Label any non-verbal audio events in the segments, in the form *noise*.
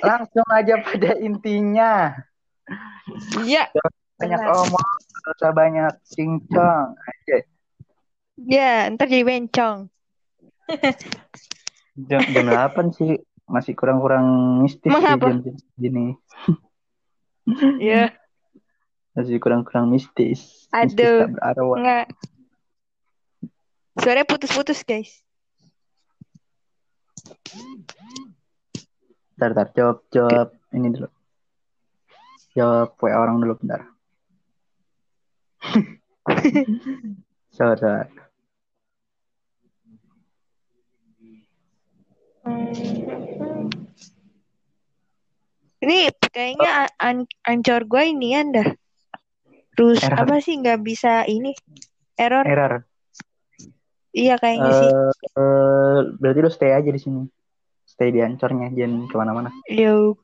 langsung aja pada intinya. Iya. Banyak Benar. omong, usah banyak cincong. Aja. Ya, ntar jadi bencong. Jam, jam 8 sih masih kurang-kurang mistis sih Mengapa? jam gini. *laughs* Iya. Masih kurang-kurang mistis. Aduh. berarwah. Enggak. Suaranya putus-putus, guys. Bentar, bentar. Jawab, jawab ini dulu. Jawab WA orang dulu, bentar. *laughs* Sabar, sabar. Hmm. Ini kayaknya an ancor gue ini dah. Terus Error. apa sih nggak bisa ini error? Error. Iya kayaknya sih. Eh, eh, berarti lu stay aja di sini. Stay di ancornya, jangan ke mana-mana. Yux.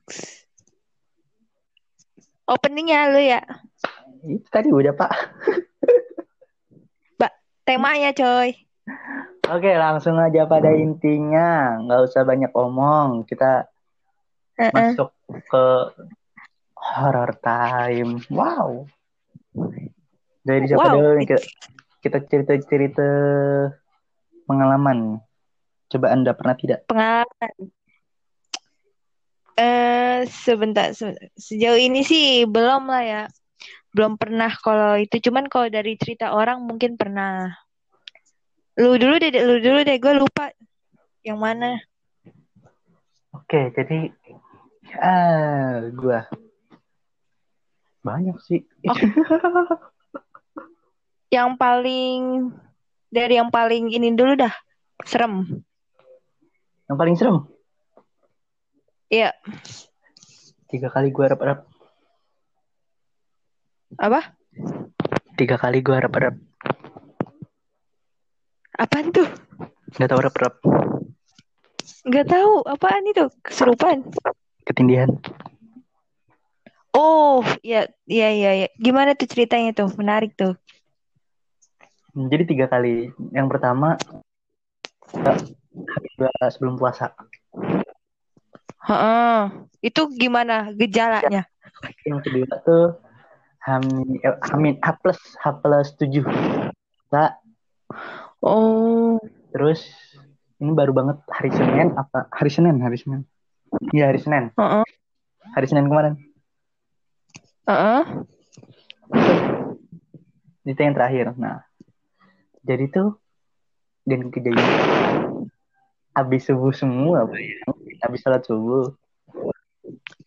Openingnya lu ya. Itu tadi udah, Pak. Temanya coy. Oke, langsung aja pada intinya. Nggak usah banyak omong. Kita Heeh. masuk ke horror time. Wow. Dari siapa Wow. dulu nih? Kita, kita cerita-cerita pengalaman. Coba Anda pernah tidak? Pengalaman. Eh sebentar, sebentar. Sejauh ini sih belum lah ya. Belum pernah kalau itu. Cuman kalau dari cerita orang mungkin pernah. Lu dulu deh, lu dulu deh. Gue lupa yang mana. Oke, jadi ah, gua banyak sih. Yang paling dari yang paling ini dulu dah. Serem. Yang paling serem, Iya. tiga kali gua rep-rep. Apa? Tiga kali gua rep-rep. Apaan tuh? Nggak tahu rep-rep. Nggak tahu. Apaan itu? Kesurupan. Ketindihan. Oh, ya, ya, ya, ya. Gimana tuh ceritanya tuh? Menarik tuh. Jadi tiga kali. Yang pertama sebelum puasa. Heeh. Itu gimana gejalanya? Yang kedua tuh Hamin, eh, Hamin H plus H plus tujuh. Nah, Oh, terus ini baru banget hari Senin apa hari Senin hari Senin. Iya hari Senin. heeh, Hari Senin kemarin. heeh. Itu yang terakhir. Nah, jadi tuh dan kejadian habis subuh semua, Pak, ya. habis sholat subuh.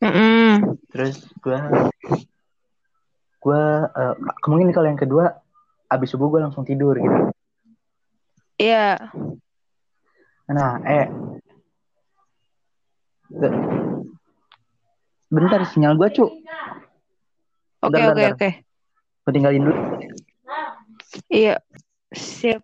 Mm-mm. Terus gua gua eh, kemungkinan kalau yang kedua habis subuh gua langsung tidur gitu. Iya. Nah, eh Be- bentar sinyal gua, Cuk. Oke, oke, oke. Gua tinggalin dulu. Iya. Siap.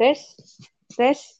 ini deh. Tes, tes.